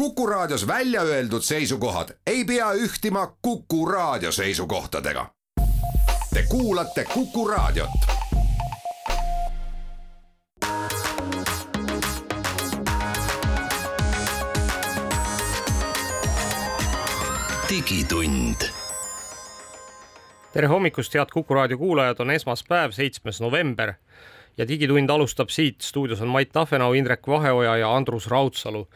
Kuku Raadios välja öeldud seisukohad ei pea ühtima Kuku Raadio seisukohtadega. Te kuulate Kuku Raadiot. digitund tere hommikust, head Kuku raadio kuulajad, on esmaspäev, seitsmes november ja Digitund alustab siit. stuudios on Mait Tafenau, Indrek Vaheoja ja Andrus Raudsalu.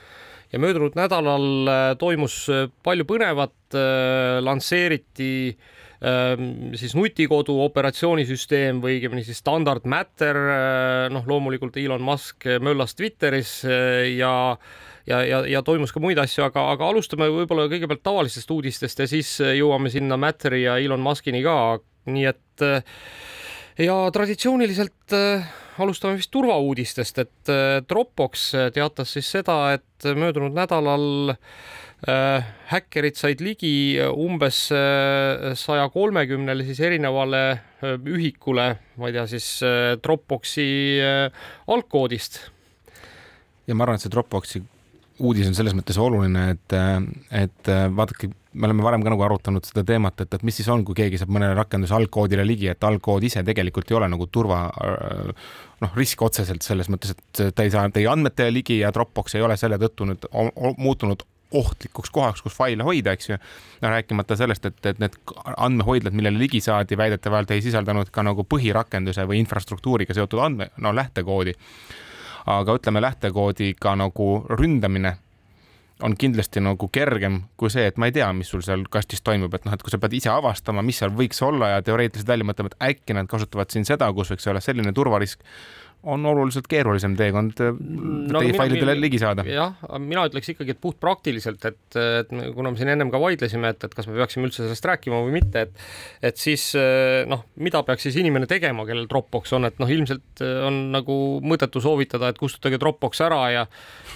Ja möödunud nädalal äh, toimus äh, palju põnevat, äh, lansseeriti ähm, siis nutikodu operatsioonisüsteem või õigemini siis standard Matter, noh, loomulikult Elon Musk möllas Twitteris ja ja, ja, ja toimus ka muid asju, aga, aga alustame võib-olla kõigepealt tavalistest uudistest ja siis jõuame sinna Matteri ja Elon Muskini ka, nii et ja traditsiooniliselt äh, alustame vist turvauudistest, et äh, Dropbox teatas siis seda, et möödunud nädalal äh, häkkerid said ligi umbes saja kolmekümnele siis erinevale ühikule, ma ei tea siis Dropboxi algkoodist. ja ma arvan, et see Dropboxi uudis on selles mõttes oluline, et, et vaadake, me oleme varem ka nagu arutanud seda teemat, et, et mis siis on, kui keegi saab mõnele rakenduse algkoodile ligi, et algkood ise tegelikult ei ole nagu turva noh, risk otseselt selles mõttes, et ta ei saa teie andmetele ligi ja Dropbox ei ole selle tõttu nüüd muutunud ohtlikuks kohaks, kus faile hoida, eks ju. no rääkimata sellest, et, et need andmehoidlad, millele ligi saadi, väidetavalt ei sisaldanud ka nagu põhirakenduse või infrastruktuuriga seotud andme, no lähtekoodi aga ütleme, lähtekoodiga nagu ründamine on kindlasti nagu kergem kui see, et ma ei tea, mis sul seal kastis toimub, et noh, et kui sa pead ise avastama, mis seal võiks olla ja teoreetiliselt välja mõtlema, et äkki nad kasutavad siin seda, kus võiks olla selline turvarisk on oluliselt keerulisem teekond äh, no, teie failidele ligi saada. jah, mina ütleks ikkagi, et puhtpraktiliselt, et, et kuna me siin ennem ka vaidlesime, et, et kas me peaksime üldse sellest rääkima või mitte, et et siis äh, noh, mida peaks siis inimene tegema, kellel Dropbox on, et noh, ilmselt äh, on nagu mõttetu soovitada, et kustutage Dropbox ära ja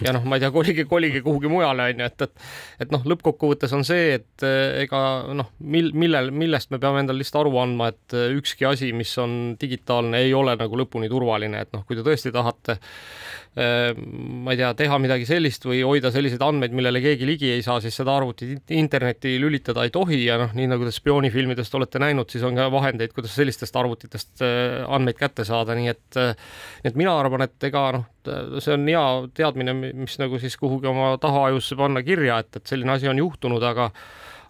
ja noh, ma ei tea, kolige, kolige kuhugi mujale, on ju, et, et et noh, lõppkokkuvõttes on see, et ega noh, mil, millel, millest me peame endale lihtsalt aru andma, et ükski asi, mis on digitaalne, ei ole nagu lõpuni turvaline, et noh, kui te tõesti tahate äh, ma ei tea, teha midagi sellist või hoida selliseid andmeid, millele keegi ligi ei saa, siis seda arvutit internetti lülitada ei tohi ja noh, nii nagu te spioonifilmidest olete näinud, siis on ka vahendeid, kuidas sellistest arvutitest äh, andmeid kätte saada, nii et äh, nii et mina arvan, et ega noh, see on hea teadmine, mis nagu siis kuhugi oma tahaajusse panna kirja, et, et selline asi on juhtunud, aga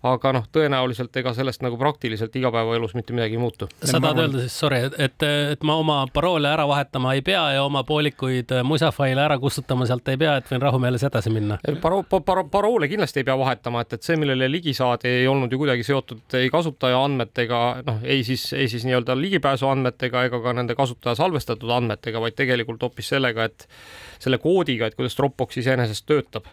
aga noh, tõenäoliselt ega sellest nagu praktiliselt igapäevaelus mitte midagi ei muutu. sa tahad öelda siis, sorry, et, et ma oma paroole ära vahetama ei pea ja oma poolikuid musafaile ära kustutama sealt ei pea, et võin rahumeeles edasi minna? Paro-, paro-, paroole kindlasti ei pea vahetama, et, et see, millele ligi saadi, ei olnud ju kuidagi seotud ei kasutaja andmetega, noh, ei siis, ei siis nii-öelda ligipääsu andmetega ega ka nende kasutaja salvestatud andmetega, vaid tegelikult hoopis sellega, et selle koodiga, et kuidas Dropbox iseenesest töötab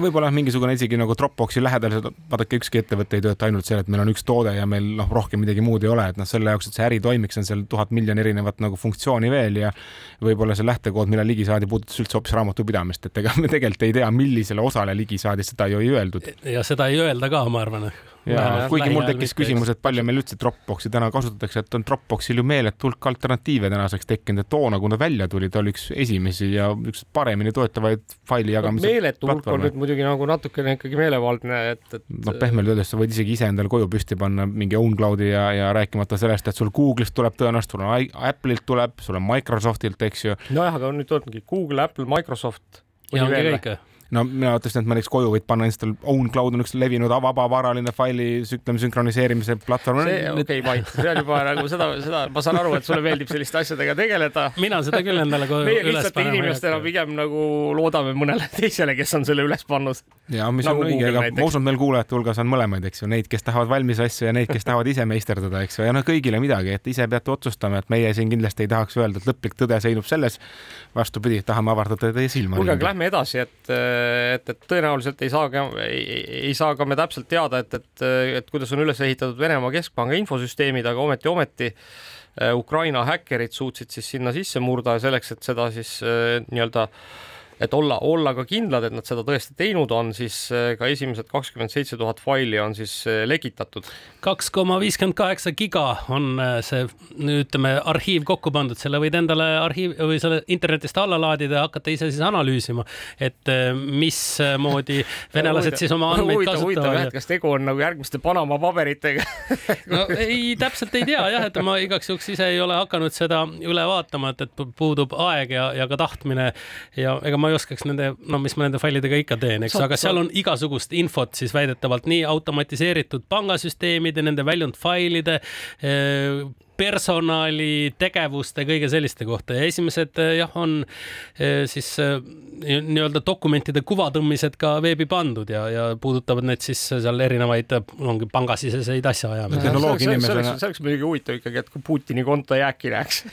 võib-olla mingisugune isegi nagu Dropboxi lähedal, vaadake, ükski ettevõte ei tööta ainult selle, et meil on üks toode ja meil noh, rohkem midagi muud ei ole, et noh, selle jaoks, et see äri toimiks, on seal tuhat miljon erinevat nagu funktsiooni veel ja võib-olla see lähtekood, mille ligi saadi, puudutas üldse hoopis raamatupidamist, et ega me tegelikult ei tea, millisele osale ligi saadi, seda ju ei öeldud. ja seda ei öelda ka, ma arvan ja kuigi mul tekkis küsimus, et palju meil üldse Dropboxi täna kasutatakse, et on Dropboxil ju meeletu hulk alternatiive tänaseks tekkinud, et toona, kui ta välja tuli, ta oli üks esimesi ja üks paremini toetavaid faili jagamise no, meeletu hulk on nüüd muidugi nagu natukene ikkagi meelevaldne, et, et noh, pehmelt öeldes sa võid isegi ise endale koju püsti panna mingi own cloud'i ja, ja rääkimata sellest, et sul Google'ist tuleb tõenäoliselt, sul on Apple'ilt tuleb, sul on Microsoftilt, eks ju. nojah, aga nüüd tulebki Google, Apple, Microsoft. ja ongi kõik no mina ütleksin, et ma näiteks koju võid panna endale, OwnCloud on üks levinud vabavaraline faili ütleme sünkroniseerimise platvorm. see, okei okay,, Mait, see on juba nagu seda, seda, ma saan aru, et sulle meeldib selliste asjadega tegeleda. mina seda küll endale koju meie lihtsate inimestena pigem nagu loodame mõnele teisele, kes on selle üles pannud. ja mis nagu on õige, ega ma usun, meil kuulajate hulgas on mõlemaid, eks ju, neid, kes tahavad valmis asju ja neid, kes tahavad ise meisterdada, eks ju, ja noh, kõigile midagi, et ise peate otsustama, et meie siin kindlasti ei tahaks öelda, et lõplik tõde seisneb selles. vastupidi, tahame avardada teie silma. kuulge, aga lähme edasi, et, et, et tõenäoliselt ei saa ka, ei, saa ka me täpselt teada, et, et, et kuidas on üles ehitatud Venemaa keskpanga infosüsteemid, aga ometi, ometi äh, Ukraina häkkerid suutsid siis sinna sisse murda selleks, et seda siis äh, nii-öelda et olla, olla ka kindlad, et nad seda tõesti teinud on, siis äh, ka esimesed kakskümmend seitse tuhat faili on siis äh, legitatud. kaks koma viiskümmend kaheksa giga on äh, see, ütleme, arhiiv kokku pandud, selle võid endale arhiiv või selle internetist alla laadida ja hakata ise siis analüüsima, et mismoodi venelased siis oma andmeid kasutavad. kas tegu on nagu järgmiste Panama paberitega no ei, täpselt ei tea jah, et ma igaks juhuks ise ei ole hakanud seda üle vaatama, et, et puudub aeg ja, ja ka tahtmine ja ega ma ei oskaks nende, no mis ma nende failidega ikka teen, eks, aga seal on igasugust infot siis väidetavalt nii automatiseeritud pangasüsteemide, nende väljundfailide eh, personali, tegevuste, kõige selliste kohta ja esimesed eh, jah, on eh, siis nii-öelda dokumentide kuvatõmmised ka veebi pandud ja, ja puudutavad need siis seal erinevaid, ongi pangasiseseid asjaajamisi. inimesena. see oleks muidugi huvitav ikkagi, et kui Putini konto jääki läheks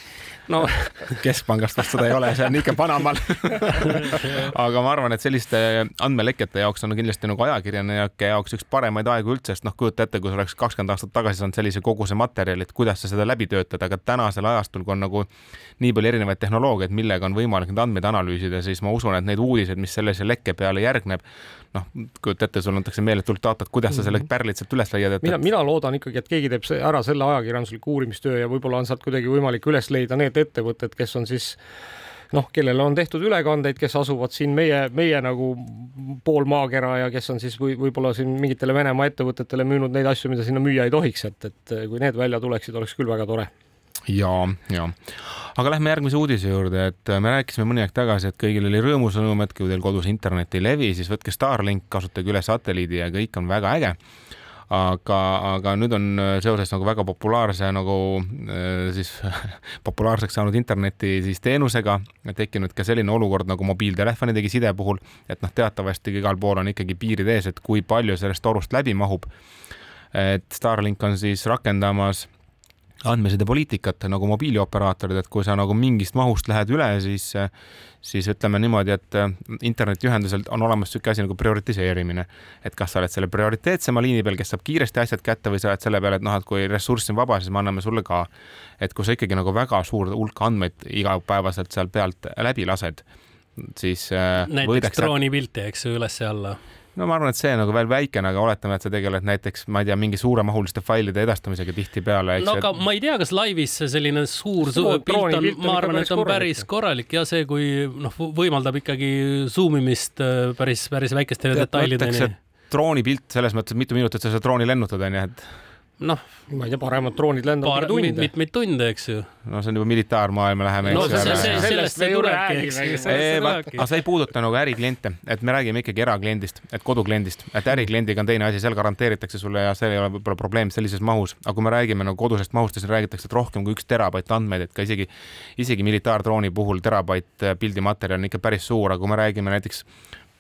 no keskpangast vast seda ei ole, see on ikka Panamaal aga ma arvan, et selliste andmelekete jaoks on kindlasti nagu ajakirjanike jaoks üks paremaid aegu üldse, sest noh, kujuta ette, kui sa oleks kakskümmend aastat tagasi saanud sellise koguse materjali, et kuidas sa seda läbi töötad, aga tänasel ajastul, kui on nagu nii palju erinevaid tehnoloogiaid, millega on võimalik neid andmeid analüüsida, siis ma usun, et neid uudiseid, mis sellise lekke peale järgneb, noh, kujuta ette, sulle antakse meeletult datat, kuidas sa selle mhm. pärlid sealt üles leiad, et mina, mina loodan ikkagi, et keegi teeb ära selle ajakirjandusliku uurimistöö ja võib-olla on sealt kuidagi võimalik üles leida need ettevõtted, kes on siis noh, kellele on tehtud ülekandeid, kes asuvad siin meie, meie nagu pool maakera ja kes on siis või võib-olla siin mingitele Venemaa ettevõtetele müünud neid asju, mida sinna müüa ei tohiks, et, et kui need välja tuleksid, oleks küll väga tore. Ja, ja aga lähme järgmise uudise juurde, et me rääkisime mõni aeg tagasi, et kõigil oli rõõmusõnum, et kui teil kodus internet ei levi, siis võtke Starlink, kasutage üle satelliidi ja kõik on väga äge aga, aga nüüd on seoses nagu väga populaarse nagu äh, siis populaarseks saanud interneti siis teenusega tekkinud ka selline olukord nagu mobiiltelefonidegi side puhul, et noh, teatavasti igal pool on ikkagi piirid ees, et kui palju sellest torust läbi mahub. et Starlink on siis rakendamas andmesidepoliitikat nagu mobiilioperaatorid, et kui sa nagu mingist mahust lähed üle, siis, siis ütleme niimoodi, et internetiühendusel on olemas niisugune asi nagu prioritiseerimine. et kas sa oled selle prioriteetsema liini peal, kes saab kiiresti asjad kätte või sa oled selle peale, et noh, et kui ressurss on vaba, siis me anname sulle ka. et kui sa ikkagi nagu väga suur hulk andmeid igapäevaselt seal pealt läbi lased, siis näiteks võidakse... droonipilte, eks ju, üles-alla no ma arvan, et see nagu veel väikene, aga oletame, et sa tegeled näiteks, ma ei tea, mingi suuremahuliste failide edastamisega tihtipeale. no aga et... ma ei tea, kas laivis selline suur, suur pilt on, ma arvan, et on päris korralik ja see, kui noh, võimaldab ikkagi zoom imist äh, päris, päris väikeste detailideni. droonipilt selles mõttes, et mitu minutit sa seda drooni lennutad, onju, et noh, ma ei tea, paremad droonid lendavad Paar, tunde. mitmeid tunde, eks ju. no see on juba militaarmaailma läheme. no see, see, sellest ei tulegi, eks aga see ei puuduta nagu ärikliente, et me räägime ikkagi erakliendist, et kodukliendist, et ärikliendiga on teine asi, seal garanteeritakse sulle ja see ei ole võib-olla probleem sellises mahus, aga kui me räägime nagu kodusest mahust, siis räägitakse, et rohkem kui üks terabait andmeid, et ka isegi, isegi militaardrooni puhul terabait pildimaterjal on ikka päris suur, aga kui me räägime näiteks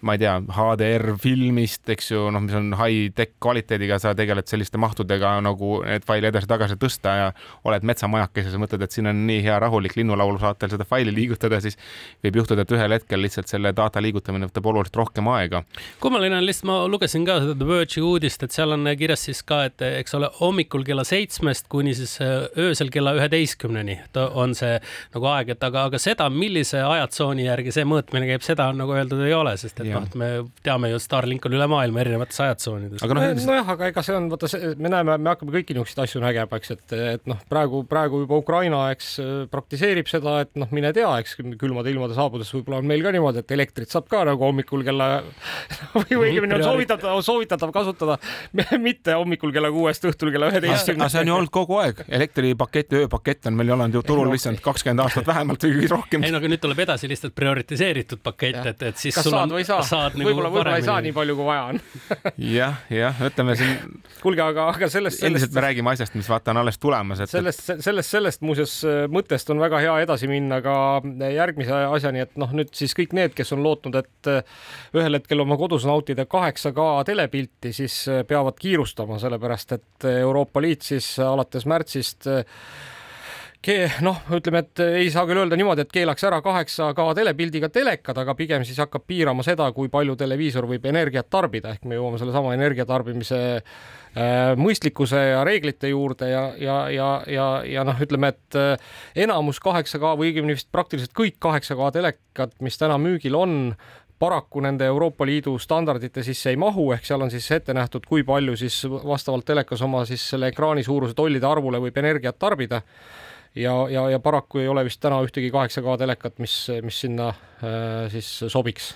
ma ei tea, HDR filmist, eks ju, noh, mis on high-tech kvaliteediga, sa tegeled selliste mahtudega nagu need faili edasi-tagasi tõsta ja oled metsamajakeses ja mõtled, et siin on nii hea rahulik linnulaulu saatel seda faili liigutada, siis võib juhtuda, et ühel hetkel lihtsalt selle data liigutamine võtab oluliselt rohkem aega. kummaline on lihtsalt, ma lugesin ka seda The Verge'i uudist, et seal on kirjas siis ka, et eks ole, hommikul kella seitsmest kuni siis äh, öösel kella üheteistkümneni on see nagu aeg, et aga, aga seda, millise ajatsooni järgi see mõõtmine käib, seda nagu öeldud ei ole, sest et et noh, et me teame ju, Starlink on üle maailma erinevates ajatsoonides. aga noh, nojah, aga ega see on, vaata, me näeme, me hakkame kõiki niisuguseid asju nägema, eks, et, et noh, praegu, praegu juba Ukraina, eks, praktiseerib seda, et noh, mine tea, eks külmade ilmade saabudes võib-olla on meil ka niimoodi, et elektrit saab ka nagu hommikul kella või õigemini on soovitatav, soovitatav kasutada mitte hommikul kella kuuest õhtul kella üheteistkümnest. aga see on ju olnud kogu aeg, elektripakett ööpakett on meil olnud ju turul lihtsalt kakskümmend aastat vähemalt või rohkem. ei no aga nüüd tuleb edasi lihtsalt prioritiseeritud pakett, et, et siis kas sul on, saa. Nagu võib-olla, võib-olla ei saa nii palju, kui vaja on jah, jah, ütleme siin. kuulge, aga, aga sellest, sellest. endiselt me räägime asjast, mis vaata on alles tulemas, et. sellest, sellest, sellest muuseas äh, mõttest on väga hea edasi minna ka järgmise asjani, et noh, nüüd siis kõik need, kes on lootnud, et äh, ühel hetkel oma kodus nautida 8K telepilti, siis äh, peavad kiirustama, sellepärast et Euroopa Liit siis alates märtsist noh, ütleme, et ei saa küll öelda niimoodi, et keelaks ära 8K telepildiga telekad, aga pigem siis hakkab piirama seda, kui palju televiisor võib energiat tarbida, ehk me jõuame sellesama energiatarbimise äh, mõistlikkuse ja reeglite juurde ja, ja, ja, ja, ja noh, ütleme, et äh, enamus 8K või õigemini vist praktiliselt kõik 8K telekad, mis täna müügil on, paraku nende Euroopa Liidu standardite sisse ei mahu, ehk seal on siis ette nähtud, kui palju siis vastavalt telekas oma siis selle ekraani suuruse tollide arvule võib energiat tarbida ja, ja, ja paraku ei ole vist täna ühtegi 8K telekat, mis, mis sinna äh, siis sobiks.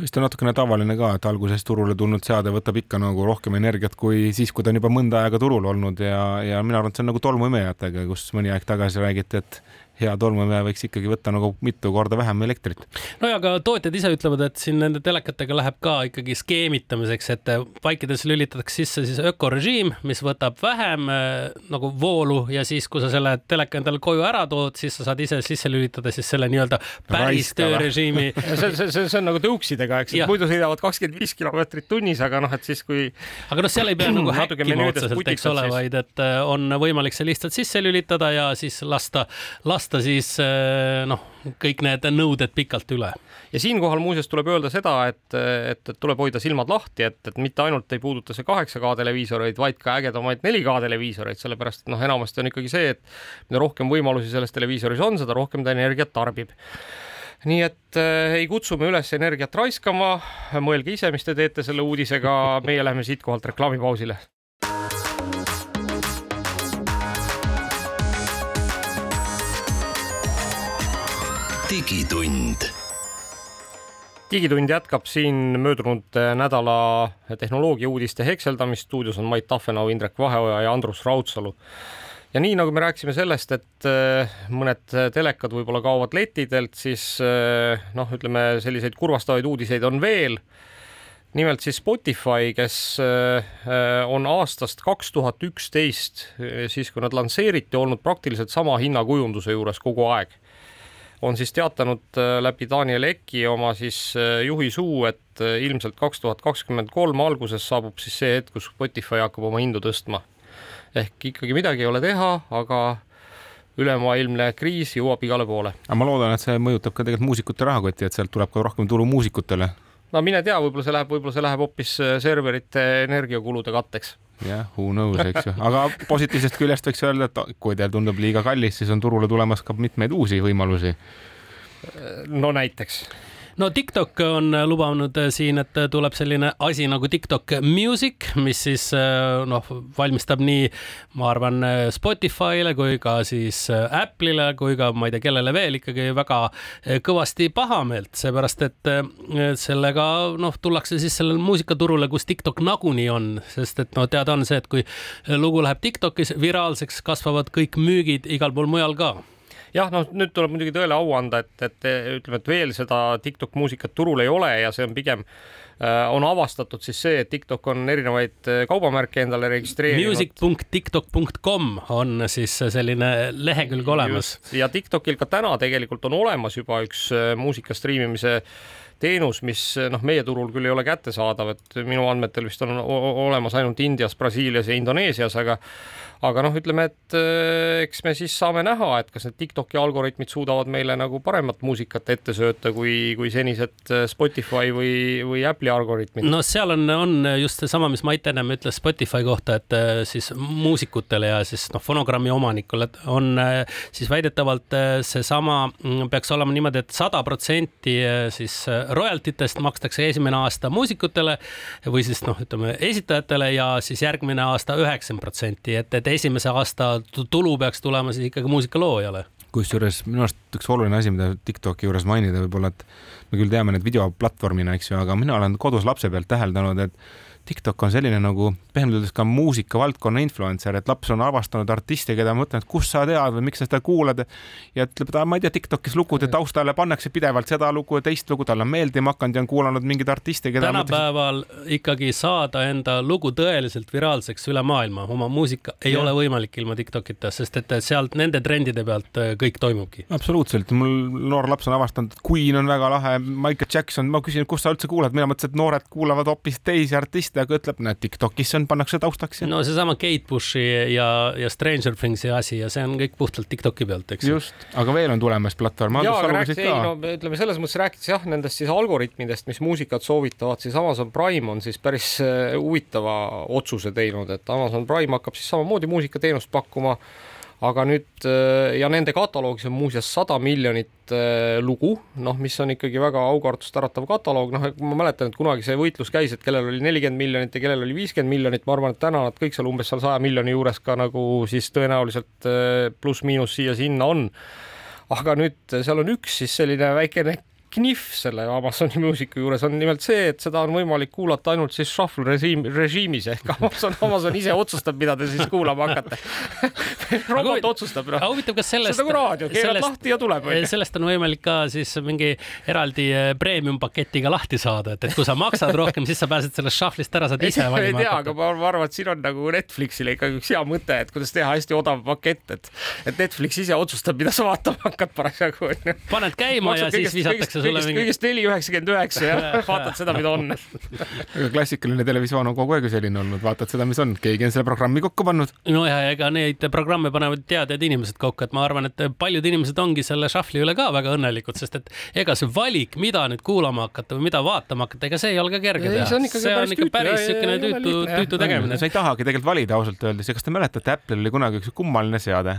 Vist on natukene tavaline ka, et alguses turule tulnud seade võtab ikka nagu rohkem energiat kui siis, kui ta on juba mõnda aega turul olnud ja, ja mina arvan, et see on nagu tolmuimejatega, kus mõni aeg tagasi räägiti, et hea tolmuimeja võiks ikkagi võtta nagu mitu korda vähem elektrit. no ja ka tootjad ise ütlevad, et siin nende telekatega läheb ka ikkagi skeemitamiseks, et vaikides lülitatakse sisse siis ökorežiim, mis võtab vähem äh, nagu voolu ja siis, kui sa selle teleka endale koju ära tood, siis sa saad ise sisse lülitada siis selle nii-öelda päris töörežiimi see, see, see, see on nagu tõuksidega, eks, et muidu sõidavad kakskümmend viis kilomeetrit tunnis, aga noh, et siis kui. aga noh, seal ei pea nagu häkkima otseselt, eks ole, vaid et äh, on võimalik see lihtsalt sisse lülitada ja siis lasta, lasta lasta siis eh, noh, kõik need nõuded pikalt üle. ja siinkohal muuseas tuleb öelda seda, et, et, et tuleb hoida silmad lahti, et, et mitte ainult ei puuduta see 8K televiisoreid, vaid ka ägedamaid 4K televiisoreid, sellepärast et noh, enamasti on ikkagi see, et mida rohkem võimalusi selles televiisoris on, seda rohkem ta energiat tarbib nii et äh, ei kutsu me üles energiat raiskama, mõelge ise, mis te teete selle uudisega, meie läheme siitkohalt reklaamipausile digitund. digitund jätkab siin möödunud nädala tehnoloogia uudiste hekseldamist. stuudios on Mait Tafenau, Indrek Vaheoja ja Andrus Raudsalu. ja nii nagu me rääkisime sellest, et äh, mõned telekad võib-olla kaovad lettidelt, siis äh, noh, ütleme selliseid kurvastavaid uudiseid on veel nimelt siis Spotify, kes on aastast kaks tuhat üksteist, siis kui nad lansseeriti, olnud praktiliselt sama hinnakujunduse juures kogu aeg on siis teatanud äh, läbi Daniel Eki oma siis äh, juhi suu, et äh, ilmselt kaks tuhat kakskümmend kolm alguses saabub siis see hetk, kus Spotify hakkab oma hindu tõstma. ehk ikkagi midagi ei ole teha, aga ülemaailmne kriis jõuab igale poole. aga ma loodan, et see mõjutab ka tegelikult muusikute rahakotti, et sealt tuleb ka rohkem tulu muusikutele. no mine tea, võib-olla see läheb, võib-olla see läheb hoopis serverite energiakulude katteks jah, who knows, eks ju, aga positiivsest küljest võiks öelda, et kui teil tundub liiga kallis, siis on turule tulemas ka mitmeid uusi võimalusi. no näiteks no TikTok on lubanud äh, siin, et äh, tuleb selline asi nagu TikTok Music, mis siis äh, noh, valmistab nii, ma arvan, Spotify'le kui ka siis Apple'ile kui ka ma ei tea, kellele veel ikkagi väga kõvasti pahameelt, seepärast et sellega noh, tullakse siis sellele muusikaturule, kus TikTok nagunii on, sest et no teada on see, et kui lugu läheb TikTokis viraalseks, kasvavad kõik müügid igal pool mujal ka jah, noh, nüüd tuleb muidugi tõele au anda, et, et ütleme, et veel seda TikTok muusikat turul ei ole ja see on pigem äh, on avastatud siis see, et TikTok on erinevaid äh, kaubamärke endale registreerinud. Music.tiktok.com on siis selline lehekülg olemas. ja TikTokil ka täna tegelikult on olemas juba üks äh, muusika striimimise teenus, mis noh, meie turul küll ei ole kättesaadav, et minu andmetel vist on olemas ainult Indias, Brasiilias ja Indoneesias, aga aga noh, ütleme, et äh, eks me siis saame näha, et kas need Tiktoki algoritmid suudavad meile nagu paremat muusikat ette sööta kui, kui senised äh, Spotify või, või Apple'i algoritmid. no seal on, on just seesama, mis Mait ennem ütles Spotify kohta, et äh, siis muusikutele ja siis noh, fonogrammi omanikule on siis väidetavalt seesama mm, peaks olema niimoodi et, et sada protsenti siis royaltitest makstakse esimene aasta muusikutele või siis noh, ütleme esitajatele ja siis järgmine aasta üheksakümmend protsenti, et, et esimese aasta tulu peaks tulema siis ikkagi muusikaloojale. kusjuures minu arust üks oluline asi, mida TikToki juures mainida võib-olla, et me küll teame neid videoplatvormina, eks ju, aga mina olen kodus lapse pealt täheldanud, et TikTok on selline nagu pehmelt öeldes ka muusikavaldkonna influencer, et laps on avastanud artiste, keda ma mõtlen, et kust sa tead või miks sa seda kuulad. ja ütleb, et ma ei tea, Tiktokis lugude taustale pannakse pidevalt seda lugu ja teist lugu, talle on meeldima hakanud ja on kuulanud mingeid artiste, keda. tänapäeval mõtlesin... ikkagi saada enda lugu tõeliselt viraalseks üle maailma, oma muusika ei ja. ole võimalik ilma Tiktokita, sest et sealt nende trendide pealt äh, kõik toimubki. absoluutselt absoluutselt, mul noor laps on avastanud, et Queen on väga lahe, Michael Jackson, ma küsin, kus sa üldse kuulad, mina mõtlesin, et noored kuulavad hoopis teisi artiste, aga ütleb, näed, Tiktokis on, pannakse taustaks ja. no seesama Kate Bushi ja, ja Stranger Thingsi asi ja see on kõik puhtalt Tiktoki pealt, eks. just, aga veel on tulemas platvorm. ja, aga rääkis, ei no ütleme selles mõttes rääkides jah, nendest siis algoritmidest, mis muusikat soovitavad, siis Amazon Prime on siis päris äh, huvitava otsuse teinud, et Amazon Prime hakkab siis samamoodi muusikateenust pakkuma aga nüüd äh, ja nende kataloogis on muuseas sada miljonit äh, lugu, noh, mis on ikkagi väga aukartust äratav kataloog, noh, ma mäletan, et kunagi see võitlus käis, et kellel oli nelikümmend miljonit ja kellel oli viiskümmend miljonit, ma arvan, et täna nad kõik seal umbes seal saja miljoni juures ka nagu siis tõenäoliselt äh, pluss-miinus siia-sinna on. aga nüüd seal on üks siis selline väikene knihv selle Amazoni muusika juures. On nimelt see, et seda on võimalik kuulata ainult siis shuffle režiim, režiimis. Ehk Amazon, Amazon ise otsustab, mida te siis kuulama hakkate robot otsustab no.. huvitav, kas sellest. see on nagu raadio, keerad lahti ja tuleb. sellest on võimalik ka siis mingi eraldi eh, premium paketiga lahti saada, et, et kui sa maksad rohkem, siis sa pääsed sellest shuffle'ist ära, saad ise valima. ei tea, aga ma, ma arvan, et siin on nagu Netflixile ikkagi üks hea mõte, et kuidas teha hästi odav pakett, et, et Netflix ise otsustab, mida sa vaatama hakkad parasjagu onju. paned käima ja siis visatakse sulle mingi. kõigest neli üheksakümmend üheksa ja vaatad seda, mida on. aga klassikaline televisioon on kogu aeg ju selline olnud, vaatad seda, mis on, keegi on selle programmi kokku pannud. no ja ega neid programme panevad teadjad inimesed kokku, et ma arvan, et paljud inimesed ongi selle shuffle'i üle ka väga õnnelikud, sest et ega see valik, mida nüüd kuulama hakata või mida vaatama hakata, ega see ei ole ka kerge teha. see on ikka see on ikka päris niisugune tüütu, tüütu tegemine. sa ei tahagi tegelikult valida ausalt öeldes ja kas te mäletate, Apple'il oli kunagi üks kummaline seade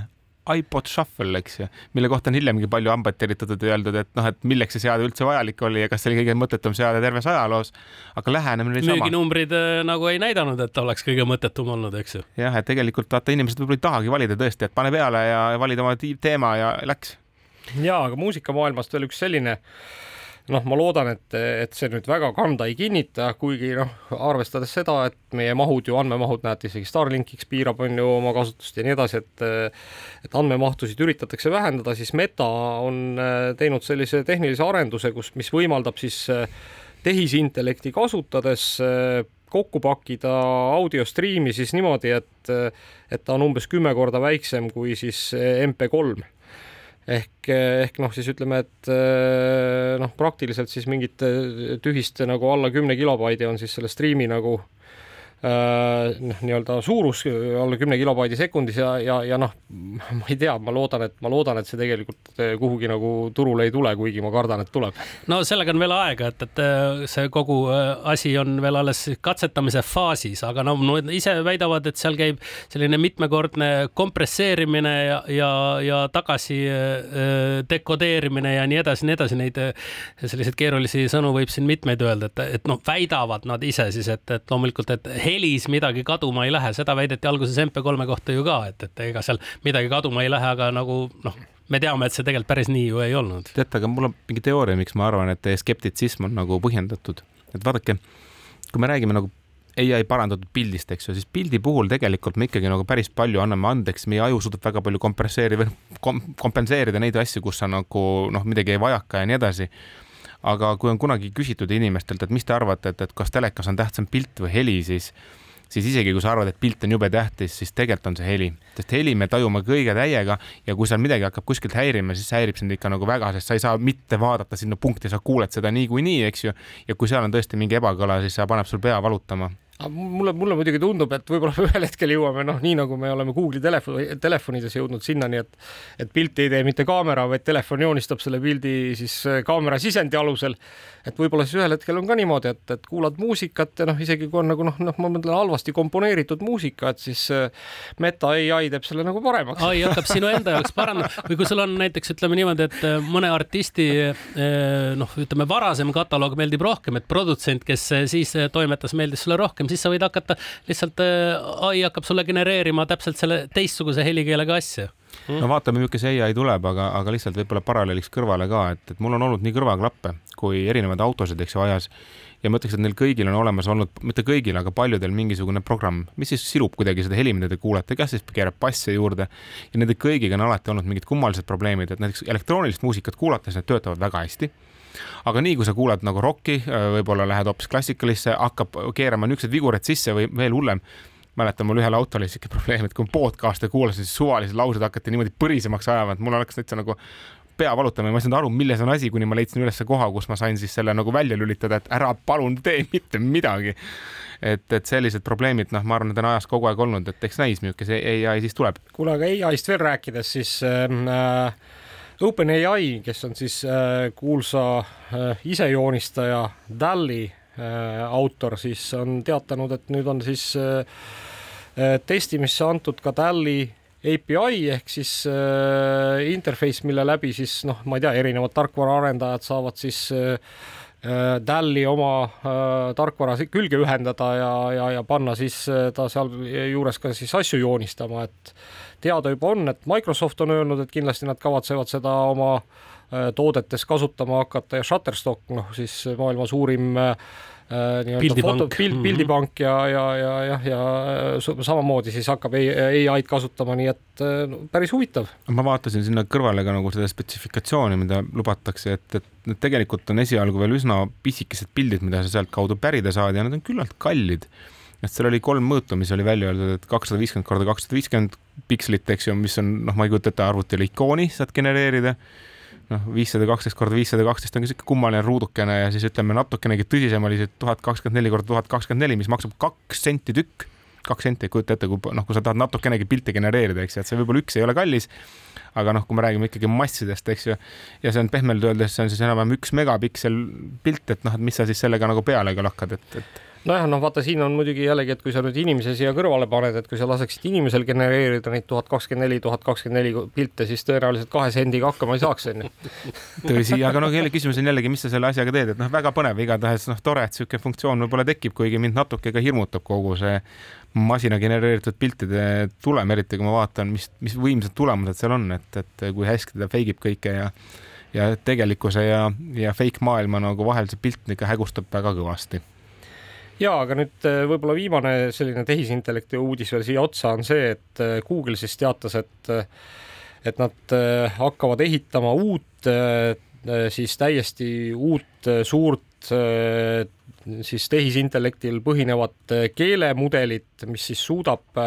iPod Shuffle, eks ju, mille kohta on hiljemgi palju hambaid teritatud ja öeldud, et noh, et milleks see seade üldse vajalik oli ja kas see oli kõige mõttetum seade terves ajaloos. aga lähenemine oli sama. müüginumbrid äh, nagu ei näidanud, et oleks kõige mõttetum olnud, eks ju. jah, et tegelikult vaata, inimesed võib-olla ei tahagi valida tõesti, et pane peale ja valida oma teema ja läks. ja, aga muusikamaailmast veel üks selline noh, ma loodan, et, et see nüüd väga kanda ei kinnita, kuigi noh, arvestades seda, et meie mahud ju, andmemahud näete isegi Starlinkiks piirab, on ju oma kasutust ja nii edasi, et et andmemahtusid üritatakse vähendada, siis Meta on äh, teinud sellise tehnilise arenduse, kus, mis võimaldab siis äh, tehisintellekti kasutades äh, kokku pakkida audiostriimi siis niimoodi, et, et ta on umbes kümme korda väiksem kui siis MP3 ehk, ehk noh, siis ütleme, et eh, noh, praktiliselt siis mingit tühist nagu alla kümne kilobaidi on siis selle striimi nagu noh, nii-öelda suurus alla kümne kilobaidi sekundis ja, ja, ja noh, ma ei tea, ma loodan, et ma loodan, et see tegelikult äh, kuhugi nagu turule ei tule, kuigi ma kardan, et tuleb. no sellega on veel aega, et, et äh, see kogu asi on veel alles katsetamise faasis, aga no, no ise väidavad, et seal käib selline mitmekordne kompresseerimine ja, ja, ja tagasi dekodeerimine ja nii edasi, nii edasi, neid selliseid keerulisi sõnu võib siin mitmeid öelda, et, et noh, väidavad nad ise siis, et, et loomulikult, et helis midagi kaduma ei lähe, seda väideti alguses MP3-e kohta ju ka, et, et ega seal midagi kaduma ei lähe, aga nagu noh, me teame, et see tegelikult päris nii ju ei olnud. teate, aga mul on mingi teooria, miks ma arvan, et teie skeptitsism on nagu põhjendatud, et vaadake, kui me räägime nagu ai parandatud pildist, eks ju, siis pildi puhul tegelikult me ikkagi nagu päris palju anname andeks, meie aju suudab väga palju kompresseerida kom kompenseerida neid asju, kus sa nagu noh, midagi ei vajaka ja nii edasi aga kui on kunagi küsitud inimestelt, et mis te arvate, et, et kas telekas on tähtsam pilt või heli, siis siis isegi kui sa arvad, et pilt on jube tähtis, siis tegelikult on see heli, sest heli me tajume kõige täiega ja kui seal midagi hakkab kuskilt häirima, siis häirib sind ikka nagu väga, sest sa ei saa mitte vaadata sinna punkti, sa kuuled seda niikuinii, eks ju. ja kui seal on tõesti mingi ebakõla, siis see paneb sul pea valutama mulle, mulle muidugi tundub, et võib-olla ühel hetkel jõuame noh, nii nagu me oleme Google'i telefoni, telefonides jõudnud sinnani, et et pilti ei tee mitte kaamera, vaid telefon joonistab selle pildi siis äh, kaamera sisendi alusel. et võib-olla siis ühel hetkel on ka niimoodi, et, et kuulad muusikat ja noh, isegi kui on nagu noh, noh, ma mõtlen halvasti komponeeritud muusika, et siis äh, Meta ai teeb selle nagu paremaks. ai hakkab sinu enda jaoks parandama või kui sul on näiteks ütleme niimoodi, et äh, mõne artisti noh, ütleme varasem kataloog meeldib rohkem, et produtsent, kes siis toimetas, meeldis sulle rohkem rohkem, siis sa võid hakata lihtsalt äh, ai hakkab sulle genereerima täpselt selle teistsuguse helikeelega asja. Mm.. no vaatame, milline see ai tuleb, aga, aga lihtsalt võib-olla paralleeliks kõrvale ka, et, et mul on olnud nii kõrvaklappe kui erinevaid autosid, eks ju, ajas. Ja ma ütleks, et neil kõigil on olemas olnud, mitte kõigil, aga paljudel mingisugune programm, mis siis silub kuidagi seda heli, mida te kuulete, kas siis keerab basse juurde? Ja nende kõigiga on alati olnud mingid kummalised probleemid, et näiteks elektroonilist muusikat kuulates need töötavad väga hästi aga nii kui sa kuulad nagu rokki, äh, võib-olla lähed hoopis klassikalisse, hakkab keerama niisugused vigurid sisse või veel hullem mäletan, mul ühel autol oli siuke probleem, et kui podcast'e kuulasin, siis suvalised laused hakati niimoodi põrisemaks ajama, et mul oleks täitsa nagu pea valutama ja ma ei saanud aru, milles on asi, kuni ma leidsin üles koha, kus ma sain siis selle nagu välja lülitada, et ära palun tee mitte midagi. et, et sellised probleemid, noh, ma arvan, need on ajas kogu aeg olnud, et eks näis, milline see ai siis tuleb. kuule, aga ai-st veel rääkides, siis äh, OpenAI, kes on siis äh, kuulsa äh, isejoonistaja DALL-i äh, autor, siis on teatanud, et nüüd on siis testimisse antud ka DALL-i API ehk siis äh, interface, mille läbi siis noh, ma ei tea, erinevad tarkvaraarendajad saavad siis äh, DAL-i oma äh, tarkvara külge ühendada ja, ja, ja panna siis äh, ta seal juures ka siis asju joonistama, et teada juba on, et Microsoft on öelnud, et kindlasti nad kavatsevad seda oma äh, toodetes kasutama hakata ja Shutterstock, noh siis maailma suurim äh, foto, pild, mhm. pildipank ja, ja, ja jah, ja äh, samamoodi siis hakkab ai-d kasutama, nii et no, päris huvitav. ma vaatasin sinna kõrvale ka nagu seda spetsifikatsiooni, mida lubatakse, et, et need tegelikult on esialgu veel üsna pisikesed pildid, mida sa sealtkaudu pärida saad ja nad on küllalt kallid et seal oli kolm mõõtu, mis oli välja öeldud, et kakssada viiskümmend korda kakssada viiskümmend pikslit, eks ju, mis on noh, ma ei kujuta ette, arvutile ikooni saad genereerida noh, viissada kaksteist korda viissada kaksteist on ka sihuke kummaline ruudukene ja siis ütleme natukenegi tõsisem oli see tuhat kakskümmend neli korda tuhat kakskümmend neli, mis maksab kaks senti tükk. kaks senti, kujuta ette, kui noh, kui sa tahad natukenegi pilte genereerida, eks ju, et see võib-olla üks ei ole kallis. aga noh, kui me räägime ikkagi massidest, eks ju, ja see on pehmelt öeldes, see on siis enam-vähem üks megapiksel pilt, et noh, et mis sa siis sellega nagu peale ka lakkad, et, et nojah, noh, vaata, siin on muidugi jällegi, et kui sa nüüd inimese siia kõrvale paned, et kui sa laseksid inimesel genereerida neid tuhat kakskümmend neli, tuhat kakskümmend neli pilte, siis tõenäoliselt kahe sendiga hakkama ei saaks, onju. tõsi, aga noh, jälle küsimus on jällegi, mis sa selle asjaga teed, et noh, väga põnev, igatahes noh, tore, et niisugune funktsioon võib-olla tekib, kuigi mind natuke ka hirmutab kogu see masina genereeritud piltide tulem, eriti kui ma vaatan, mis, mis võimsad tulemused seal on, et, et kui hästi ta fake ib kõike ja ja tegelikkuse ja, ja fake maailma nagu vahel see pilt ikka hägustab väga kõvasti ja aga nüüd äh, võib-olla viimane selline tehisintellekti uudis veel siia otsa on see, et äh, Google siis teatas, et äh, et nad hakkavad ehitama uut, siis täiesti uut suurt siis tehisintellektil põhinevat keelemudelit, mis siis suudab